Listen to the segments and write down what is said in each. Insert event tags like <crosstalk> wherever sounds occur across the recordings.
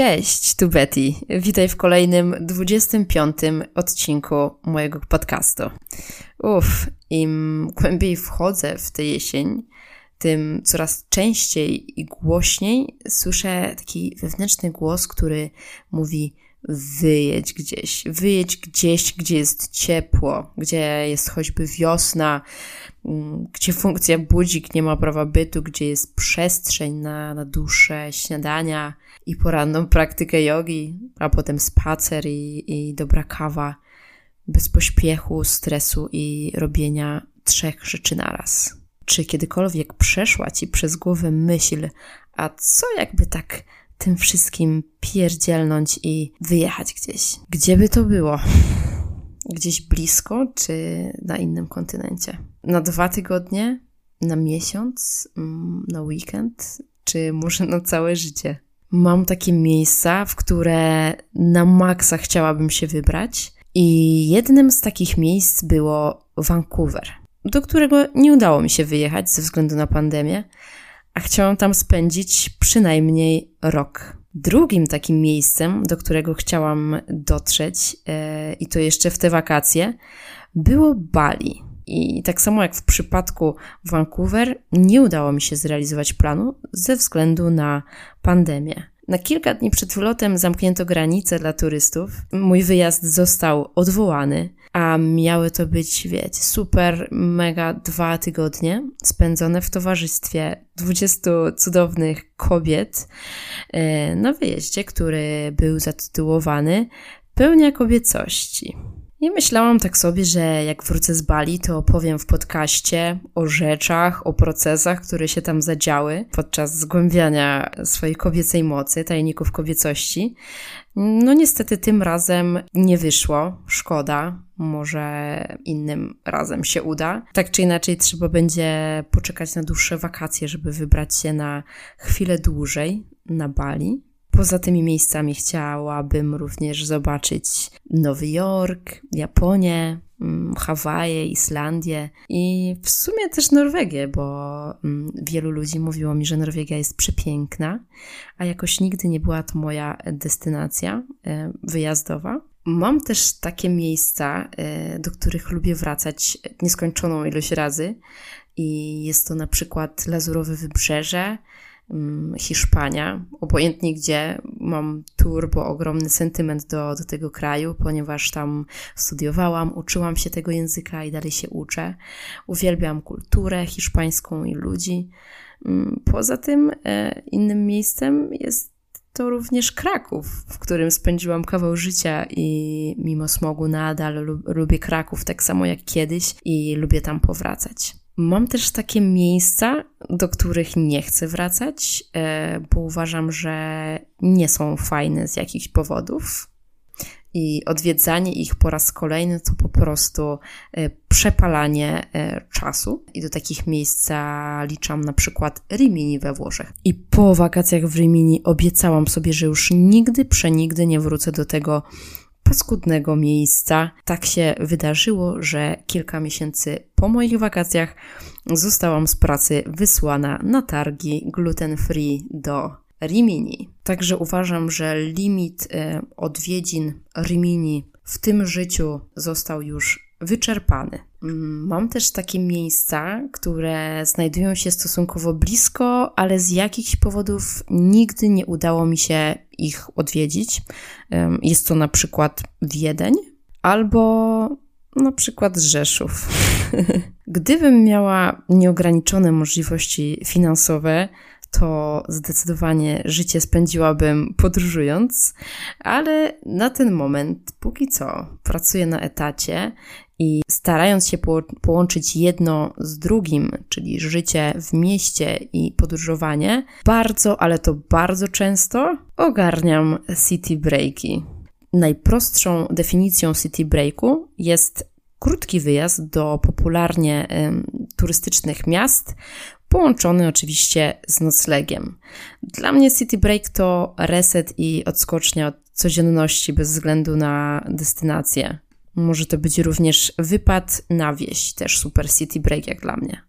Cześć, tu Betty. Witaj w kolejnym 25 odcinku mojego podcastu. Uff, im głębiej wchodzę w tę jesień, tym coraz częściej i głośniej słyszę taki wewnętrzny głos, który mówi: wyjedź gdzieś, wyjedź gdzieś, gdzie jest ciepło, gdzie jest choćby wiosna, mm, gdzie funkcja budzik nie ma prawa bytu, gdzie jest przestrzeń na, na dłuższe śniadania i poranną <laughs> praktykę jogi, a potem spacer i, i dobra kawa, bez pośpiechu, stresu i robienia trzech rzeczy naraz. Czy kiedykolwiek przeszła ci przez głowę myśl, a co jakby tak tym wszystkim pierdzielnąć i wyjechać gdzieś. Gdzie by to było? <laughs> Gdzieś blisko, czy na innym kontynencie? Na dwa tygodnie? Na miesiąc? Mm, na weekend? Czy może na całe życie? Mam takie miejsca, w które na maksa chciałabym się wybrać, i jednym z takich miejsc było Vancouver, do którego nie udało mi się wyjechać ze względu na pandemię, a chciałam tam spędzić przynajmniej rok. Drugim takim miejscem, do którego chciałam dotrzeć, e, i to jeszcze w te wakacje, było Bali. I tak samo jak w przypadku Vancouver, nie udało mi się zrealizować planu ze względu na pandemię. Na kilka dni przed wylotem zamknięto granice dla turystów. Mój wyjazd został odwołany, a miały to być, wiecie, super, mega dwa tygodnie spędzone w towarzystwie 20 cudownych kobiet e, na wyjeździe, który był zatytułowany Pełnia kobiecości. I myślałam tak sobie, że jak wrócę z Bali, to opowiem w podcaście o rzeczach, o procesach, które się tam zadziały podczas zgłębiania swojej kobiecej mocy, tajników kobiecości. No niestety tym razem nie wyszło, szkoda, może innym razem się uda. Tak czy inaczej trzeba będzie poczekać na dłuższe wakacje, żeby wybrać się na chwilę dłużej na Bali. Poza tymi miejscami chciałabym również zobaczyć Nowy Jork, Japonię, mm, Hawaje, Islandię i w sumie też Norwegię, bo mm, wielu ludzi mówiło mi, że Norwegia jest przepiękna, a jakoś nigdy nie była to moja destynacja e, wyjazdowa. Mam też takie miejsca, e, do których lubię wracać nieskończoną ilość razy i jest to na przykład Lazurowe Wybrzeże, Hiszpania, obojętnie gdzie, mam turbo ogromny sentyment do, do tego kraju, ponieważ tam studiowałam, uczyłam się tego języka i dalej się uczę. Uwielbiam kulturę hiszpańską i ludzi. Mm, poza tym e, innym miejscem jest to również Kraków, w którym spędziłam kawał życia i mimo smogu nadal lubię Kraków tak samo jak kiedyś i lubię tam powracać. Mam też takie miejsca, do których nie chcę wracać, e, bo uważam, że nie są fajne z jakichś powodów. I odwiedzanie ich po raz kolejny to po prostu e, przepalanie e, czasu. I do takich miejsc liczam na przykład Rimini we Włoszech. I po wakacjach w Rimini obiecałam sobie, że już nigdy, przenigdy nie wrócę do tego paskudnego miejsca. Tak się wydarzyło, że kilka miesięcy po moich wakacjach zostałam z pracy wysłana na targi gluten free do Rimini. Także uważam, że limit e, odwiedzin Rimini w tym życiu został już wyczerpany. Mam też takie miejsca, które znajdują się stosunkowo blisko, ale z jakichś powodów nigdy nie udało mi się ich odwiedzić. Jest to na przykład Wiedeń albo na przykład Rzeszów. <laughs> Gdybym miała nieograniczone możliwości finansowe, to zdecydowanie życie spędziłabym podróżując, ale na ten moment, póki co, pracuję na etacie i starając się po połączyć jedno z drugim, czyli życie w mieście i podróżowanie, bardzo, ale to bardzo często ogarniam city breaki. Najprostszą definicją city breaku jest krótki wyjazd do popularnie turystycznych miast, połączony oczywiście z noclegiem. Dla mnie city break to reset i odskocznia od codzienności bez względu na destynację. Może to być również wypad na wieś, też super city break jak dla mnie.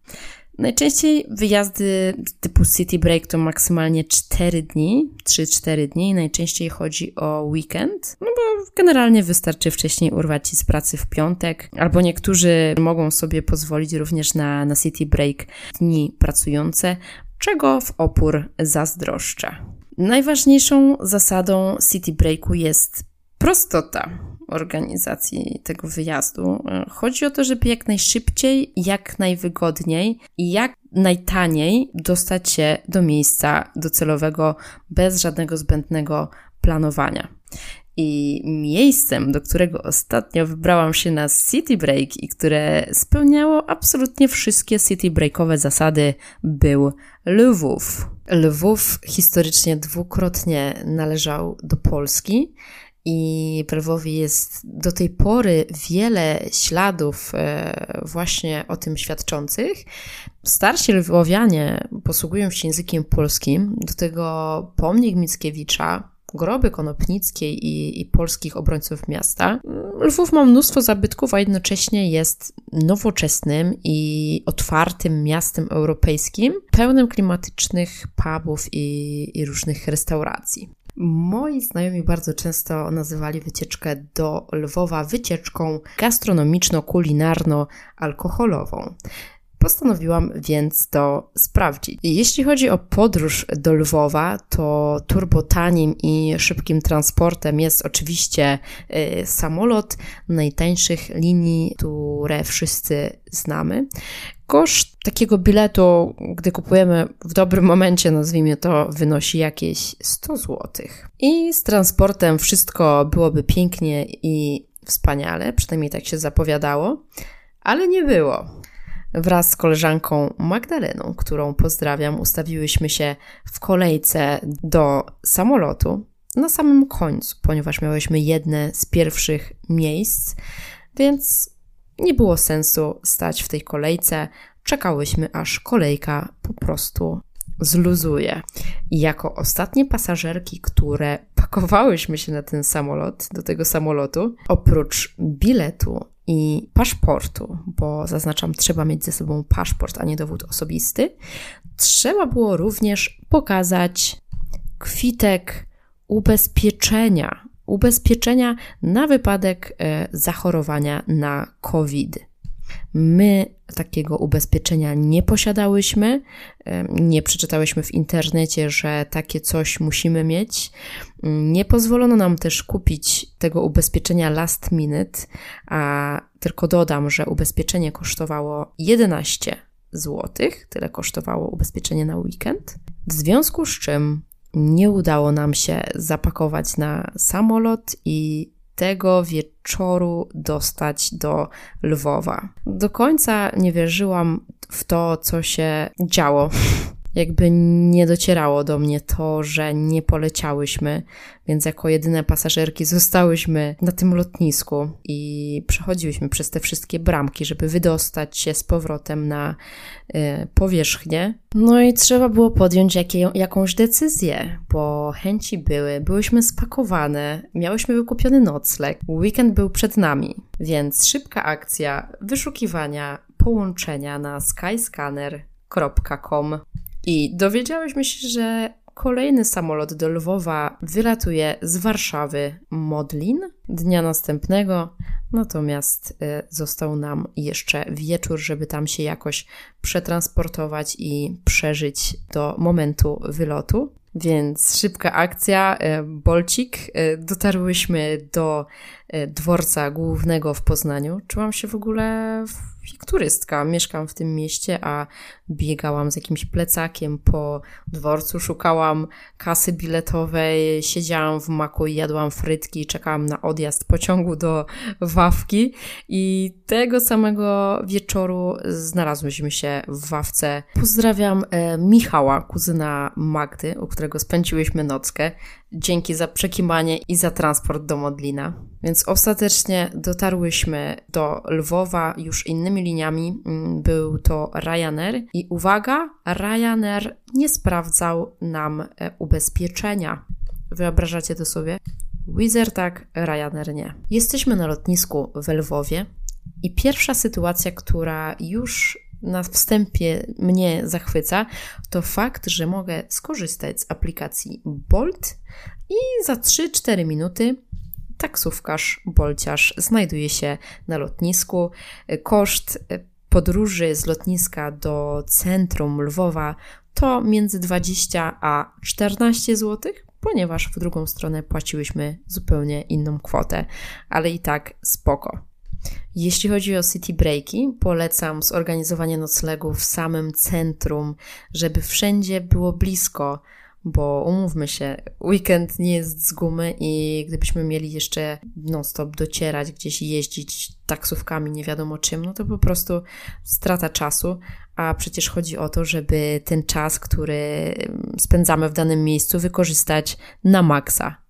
Najczęściej wyjazdy typu City Break to maksymalnie 4 dni, 3-4 dni. Najczęściej chodzi o weekend, no bo generalnie wystarczy wcześniej urwać ci z pracy w piątek, albo niektórzy mogą sobie pozwolić również na, na City Break dni pracujące, czego w opór zazdroszczę. Najważniejszą zasadą City Breaku jest prostota organizacji tego wyjazdu. Chodzi o to, żeby jak najszybciej, jak najwygodniej i jak najtaniej dostać się do miejsca docelowego bez żadnego zbędnego planowania. I miejscem, do którego ostatnio wybrałam się na City Break i które spełniało absolutnie wszystkie City Breakowe zasady, był Lwów. Lwów historycznie dwukrotnie należał do Polski i Lwowie jest do tej pory wiele śladów e, właśnie o tym świadczących. Starsi lwowianie posługują się językiem polskim, do tego pomnik Mickiewicza, groby konopnickiej i, i, polskich obrońców miasta. Lwów ma mnóstwo zabytków, a jednocześnie jest nowoczesnym i otwartym miastem europejskim, pełnym klimatycznych pubów i, i różnych restauracji. Moi znajomi bardzo często nazywali wycieczkę do Lwowa wycieczką gastronomiczno-kulinarno-alkoholową. Postanowiłam więc to sprawdzić. Jeśli chodzi o podróż do Lwowa, to turbotanim i szybkim transportem jest oczywiście y, samolot najtańszych linii, które wszyscy znamy. Koszt takiego biletu, gdy kupujemy w dobrym momencie, nazwijmy to, wynosi jakieś 100 zł. I z transportem wszystko byłoby pięknie i wspaniale, przynajmniej tak się zapowiadało, ale nie było. Wraz z koleżanką Magdaleną, którą pozdrawiam, ustawiłyśmy się w kolejce do samolotu na samym końcu, ponieważ miałyśmy jedne z pierwszych miejsc, więc nie było sensu stać w tej kolejce. Czekałyśmy, aż kolejka po prostu zluzuje. I jako ostatnie pasażerki, które pakowałyśmy się na ten samolot, do tego samolotu, oprócz biletu i paszportu, bo zaznaczam, trzeba mieć ze sobą paszport, a nie dowód osobisty, trzeba było również pokazać kwitek ubezpieczenia ubezpieczenia na wypadek e, zachorowania na COVID. My takiego ubezpieczenia nie posiadałyśmy, e, nie przeczytałyśmy w internecie, że takie coś musimy mieć. Nie pozwolono nam też kupić tego ubezpieczenia last minute, a tylko dodam, że ubezpieczenie kosztowało 11 zł, tyle kosztowało ubezpieczenie na weekend. W związku z czym nie udało nam się zapakować na samolot i tego wieczoru dostać do Lwowa. Do końca nie wierzyłam w to, co się działo <laughs> jakby nie docierało do mnie to, że nie poleciałyśmy, więc jako jedyne pasażerki zostałyśmy na tym lotnisku i przechodziłyśmy przez te wszystkie bramki, żeby wydostać się z powrotem na y, powierzchnię. No i trzeba było podjąć jakąś decyzję, bo chęci były, byłyśmy spakowane, miałyśmy wykupiony nocleg, weekend był przed nami, więc szybka akcja wyszukiwania połączenia na skyscanner.com i dowiedziałyśmy się, że kolejny samolot do Lwowa wylatuje z Warszawy Modlin dnia następnego, natomiast y, został nam jeszcze wieczór, żeby tam się jakoś przetransportować i przeżyć do momentu wylotu. Więc szybka akcja, y, bolcik. Y, dotarłyśmy do dworca głównego w Poznaniu. Czułam się w ogóle jak turystka. Mieszkam w tym mieście, a biegałam z jakimś plecakiem po dworcu, szukałam kasy biletowej, siedziałam w maku i jadłam frytki, czekałam na odjazd pociągu do Wawki i tego samego wieczoru znalazłyśmy się w Wawce. Pozdrawiam e, Michała, kuzyna Magdy, u którego spędziłyśmy nockę. Dzięki za przekimanie i za transport do Modlina. Więc ostatecznie dotarłyśmy do Lwowa już innymi liniami. Mm, był to Ryanair i uwaga, Ryanair nie sprawdzał nam e, ubezpieczenia. Wyobrażacie to sobie? Wizard tak, Ryanair nie. Jesteśmy na lotnisku w Lwowie i pierwsza sytuacja, która już na wstępie mnie zachwyca, to fakt, że mogę skorzystać z aplikacji Bolt i za 3-4 minuty taksówkarz, bolciarz znajduje się na lotnisku. Koszt podróży z lotniska do centrum Lwowa to między 20 a 14 zł, ponieważ w drugą stronę płaciłyśmy zupełnie inną kwotę, ale i tak spoko. Jeśli chodzi o city breaki, polecam zorganizowanie noclegów w samym centrum, żeby wszędzie było blisko, bo umówmy się, weekend nie jest z gumy i gdybyśmy mieli jeszcze non-stop docierać, gdzieś jeździć taksówkami, nie wiadomo czym, no to po prostu strata czasu, a przecież chodzi o to, żeby ten czas, który spędzamy w danym miejscu, wykorzystać na maksa.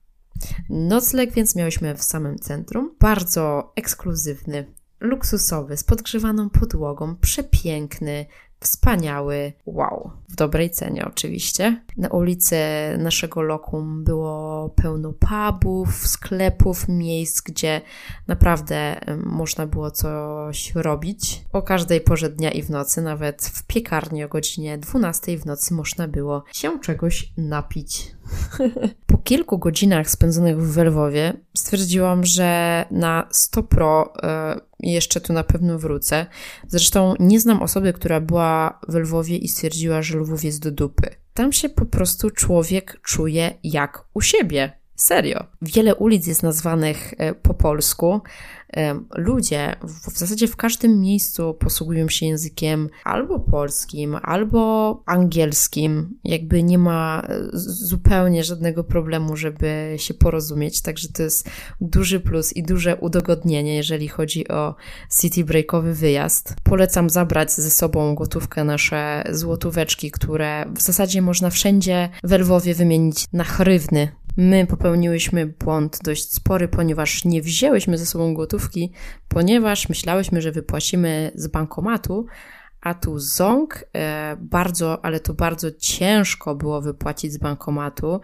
Nocleg więc miałyśmy w samym centrum, bardzo ekskluzywny, luksusowy, z podgrzewaną podłogą, przepiękny, wspaniały, wow, w dobrej cenie oczywiście. Na ulicy naszego lokum było pełno pubów, sklepów, miejsc, gdzie naprawdę można było coś robić. O każdej porze dnia i w nocy, nawet w piekarni o godzinie 12 w nocy można było się czegoś napić. <laughs> po kilku godzinach spędzonych w Lwowie stwierdziłam, że na 100 pro y, jeszcze tu na pewno wrócę. Zresztą nie znam osoby, która była w Lwowie i stwierdziła, że Lwów jest do dupy. Tam się po prostu człowiek czuje jak u siebie. Serio. Wiele ulic jest nazwanych e, po polsku. Ludzie w zasadzie w każdym miejscu posługują się językiem albo polskim, albo angielskim. Jakby nie ma e, zupełnie żadnego problemu, żeby się porozumieć. Także to jest duży plus i duże udogodnienie, jeżeli chodzi o city breakowy wyjazd. Polecam zabrać ze sobą gotówkę nasze złotóweczki, które w zasadzie można wszędzie w Lwowie wymienić na chrywny, My popełniłyśmy błąd dość spory, ponieważ nie wzięłyśmy ze sobą gotówki, ponieważ myślałyśmy, że wypłacimy z bankomatu, a tu Ząg e, bardzo, ale to bardzo ciężko było wypłacić z bankomatu.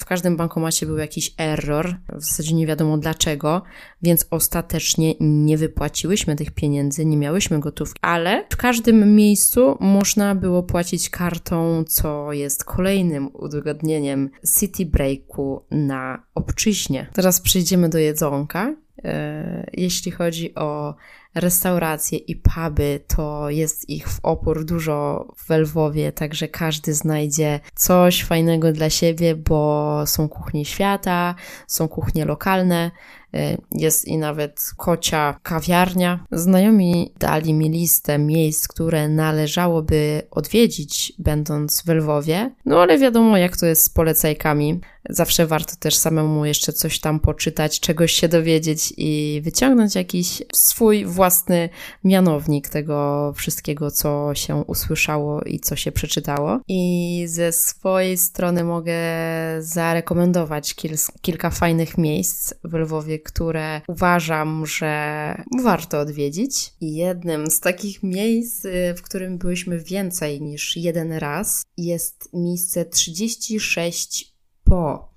W każdym bankomacie był jakiś error, w zasadzie nie wiadomo dlaczego, więc ostatecznie nie wypłaciłyśmy tych pieniędzy, nie miałyśmy gotówki, ale w każdym miejscu można było płacić kartą, co jest kolejnym udogodnieniem City Breaku na obczyźnie. Teraz przejdziemy do jedzonka. E, jeśli chodzi o restauracje i puby, to jest ich w opór dużo w Lwowie, także każdy znajdzie coś fajnego dla siebie, bo są kuchnie świata, są kuchnie lokalne, Y, jest i nawet kocia kawiarnia. Znajomi dali mi listę miejsc, które należałoby odwiedzić, będąc w Lwowie. No ale wiadomo, jak to jest z polecajkami. Zawsze warto też samemu jeszcze coś tam poczytać, czegoś się dowiedzieć i wyciągnąć jakiś swój własny mianownik tego wszystkiego, co się usłyszało i co się przeczytało. I ze swojej strony mogę zarekomendować kil kilka fajnych miejsc w Lwowie, które uważam, że warto odwiedzić. I jednym z takich miejsc, y, w którym byliśmy więcej niż jeden raz, jest miejsce 36 po.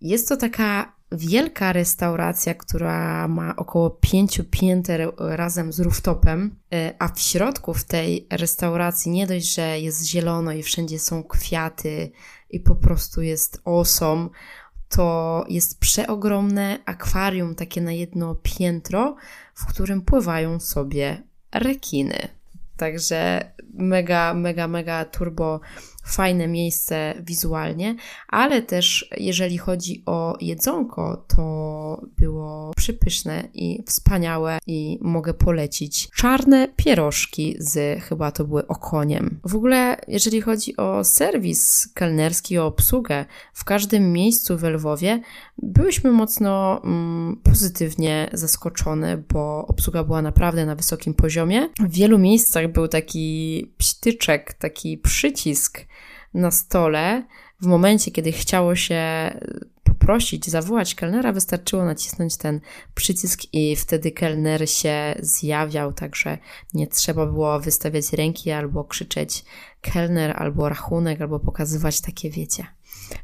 Jest to taka wielka restauracja, która ma około pięciu pięter razem z rooftopem, y, a w środku w tej restauracji nie dość, że jest zielono i wszędzie są kwiaty i po prostu jest awesome, to jest przeogromne akwarium, takie na jedno piętro, w którym pływają sobie rekiny. Także mega, mega, mega turbo fajne miejsce wizualnie, ale też jeżeli chodzi o jedzonko, to było przypyszne i wspaniałe i mogę polecić czarne pierożki z chyba to były okoniem. W ogóle jeżeli chodzi o serwis kelnerski, o obsługę, w każdym miejscu w Lwowie byłyśmy mocno mm, pozytywnie zaskoczone, bo obsługa była naprawdę na wysokim poziomie. W wielu miejscach był taki pstyczek, taki przycisk, na stole, w momencie, kiedy chciało się poprosić, zawołać kelnera, wystarczyło nacisnąć ten przycisk i wtedy kelner się zjawiał, także nie trzeba było wystawiać ręki albo krzyczeć kelner, albo rachunek, albo pokazywać takie, wiecie,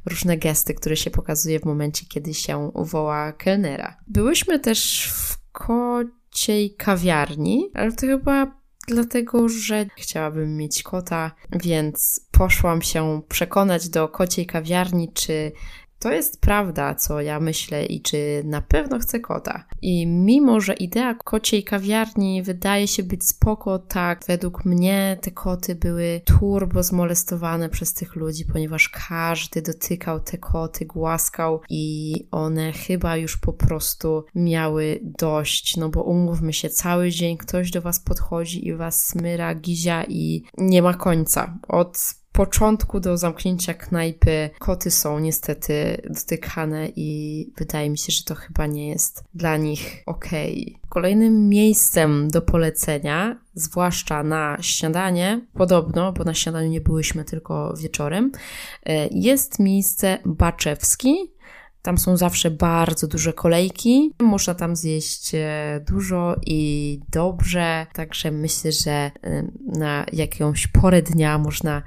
różne gesty, które się pokazuje w momencie, kiedy się woła kelnera. Byłyśmy też w kociej kawiarni, ale to chyba dlatego że chciałabym mieć kota, więc poszłam się przekonać do kociej kawiarni, czy to jest prawda, co ja myślę i czy na pewno chcę kota. I mimo, że idea kociej kawiarni wydaje się być spoko, tak, według mnie te koty były turbo zmolestowane przez tych ludzi, ponieważ każdy dotykał te koty, głaskał i one chyba już po prostu miały dość, no bo umówmy się, cały dzień ktoś do was podchodzi i was smyra, gizia i nie ma końca. Od początku do zamknięcia knajpy koty są niestety dotykane i wydaje mi się, że to chyba nie jest dla nich okej. Okay. Kolejnym miejscem do polecenia, zwłaszcza na śniadanie, podobno, bo na śniadaniu nie byłyśmy tylko wieczorem, e, jest miejsce Baczewski tam są zawsze bardzo duże kolejki. Można tam zjeść e, dużo i dobrze, także myślę, że e, na jakąś porę dnia można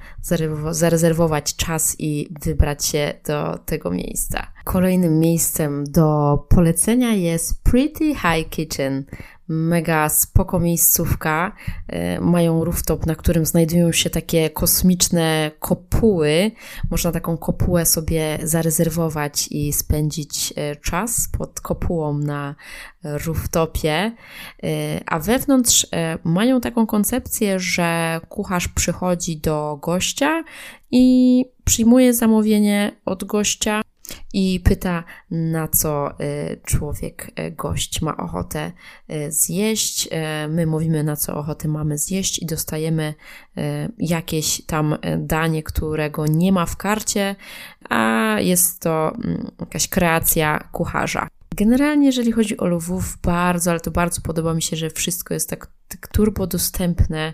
zarezerwować czas i wybrać się do tego miejsca. Kolejnym miejscem do polecenia jest Pretty High Kitchen mega spoko miejscówka. E, mają rooftop, na którym znajdują się takie kosmiczne kopuły. Można taką kopułę sobie zarezerwować i spędzić e, czas pod kopułą na rooftopie. E, a wewnątrz mają taką koncepcję, że kucharz przychodzi do gościa i przyjmuje zamówienie od gościa i pyta, na co y, człowiek, y, gość ma ochotę y, zjeść. My mówimy, na co ochotę mamy zjeść, i dostajemy jakieś tam danie, którego nie ma w karcie, a jest to mm, jakaś kreacja kucharza. Generalnie, jeżeli chodzi o Lwów, bardzo, ale to bardzo podoba mi się, że wszystko jest tak, tak turbo dostępne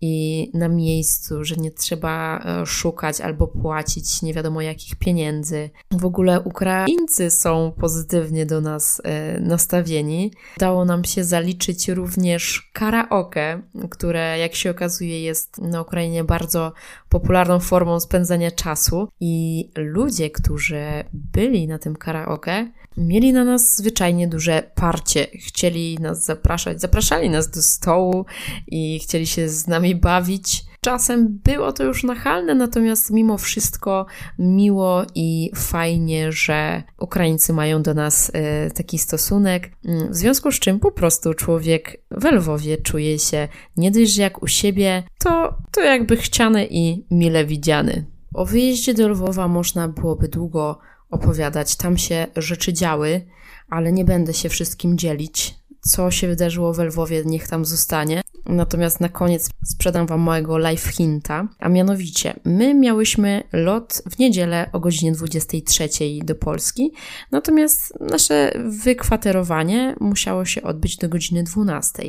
i na miejscu, że nie trzeba e, szukać albo płacić nie wiadomo jakich pieniędzy. W ogóle Ukraińcy są pozytywnie do nas e, nastawieni. Udało nam się zaliczyć również karaoke, które jak się okazuje jest na Ukrainie bardzo popularną formą spędzania czasu i ludzie, którzy byli na tym karaoke, mieli na nas zwyczajnie duże parcie. Chcieli nas zapraszać, zapraszali nas do stołu i chcieli się z nami bawić. Czasem było to już nachalne, natomiast mimo wszystko miło i fajnie, że Ukraińcy mają do nas y, taki stosunek. W związku z czym po prostu człowiek w Lwowie czuje się nie dość, jak u siebie, to, to jakby chciany i mile widziany. O wyjeździe do Lwowa można byłoby długo opowiadać. Tam się rzeczy działy, ale nie będę się wszystkim dzielić. Co się wydarzyło w Lwowie, niech tam zostanie. Natomiast na koniec sprzedam Wam mojego live hinta, a mianowicie my miałyśmy lot w niedzielę o godzinie 23 do Polski, natomiast nasze wykwaterowanie musiało się odbyć do godziny 12.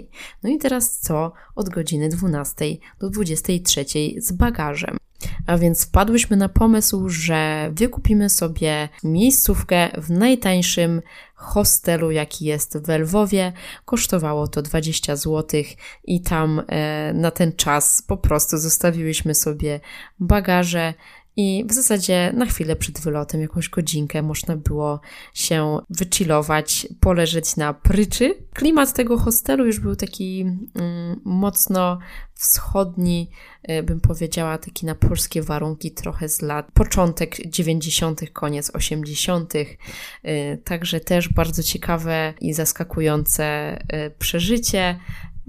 No i teraz co od godziny 12 do 23 z bagażem? A więc wpadłyśmy na pomysł, że wykupimy sobie miejscówkę w najtańszym hostelu, jaki jest w Lwowie. Kosztowało to 20 zł i tam e, na ten czas po prostu zostawiłyśmy sobie bagaże i w zasadzie na chwilę przed wylotem, jakąś godzinkę, można było się wychillować, poleżeć na pryczy. Klimat tego hostelu już był taki mm, mocno wschodni, y, bym powiedziała, taki na polskie warunki, trochę z lat początek 90., koniec 80., y, także też bardzo ciekawe i zaskakujące y, przeżycie.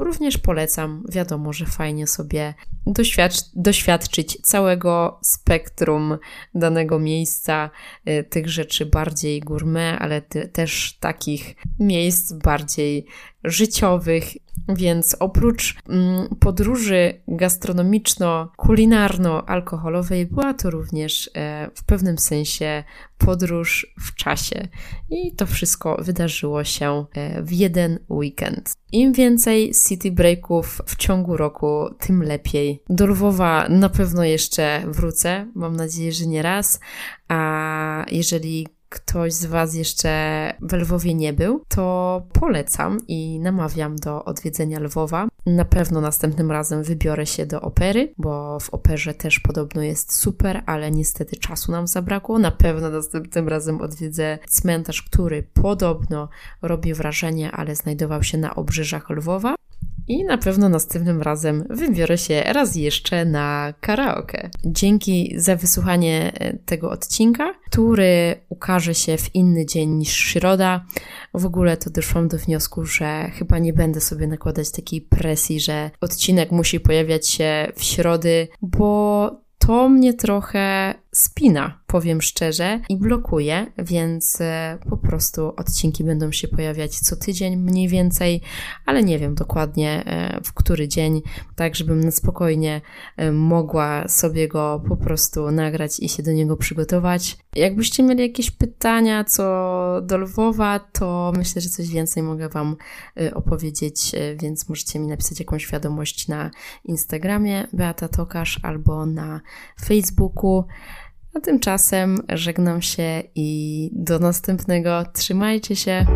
Również polecam, wiadomo, że fajnie sobie doświadcz doświadczyć całego spektrum danego miejsca, y, tych rzeczy bardziej gourmet, ale też takich miejsc bardziej życiowych więc oprócz mm, podróży gastronomiczno-kulinarno-alkoholowej, była to również e, w pewnym sensie podróż w czasie. I to wszystko wydarzyło się e, w jeden weekend. Im więcej city breaków w ciągu roku, tym lepiej. Do Lwowa na pewno jeszcze wrócę, mam nadzieję, że nie raz. A jeżeli ktoś z Was jeszcze w Lwowie nie był, to polecam i namawiam do odwiedzenia Lwowa. Na pewno następnym razem wybiorę się do opery, bo w operze też podobno jest super, ale niestety czasu nam zabrakło. Na pewno następnym razem odwiedzę cmentarz, który podobno robi wrażenie, ale znajdował się na obrzeżach Lwowa. I na pewno następnym razem wybiorę się raz jeszcze na karaoke. Dzięki za wysłuchanie e, tego odcinka, który ukaże się w inny dzień niż środa. W ogóle to doszłam do wniosku, że chyba nie będę sobie nakładać takiej presji, że odcinek musi pojawiać się w środy, bo to mnie trochę spina, powiem szczerze, i blokuje, więc e, po prostu odcinki będą się pojawiać co tydzień mniej więcej, ale nie wiem dokładnie e, w który dzień, tak żebym na spokojnie e, mogła sobie go po prostu nagrać i się do niego przygotować. Jakbyście mieli jakieś pytania co do Lwowa, to myślę, że coś więcej mogę Wam opowiedzieć, więc możecie mi napisać jakąś wiadomość na Instagramie Beata Tokarz albo na Facebooku. A tymczasem żegnam się i do następnego. Trzymajcie się.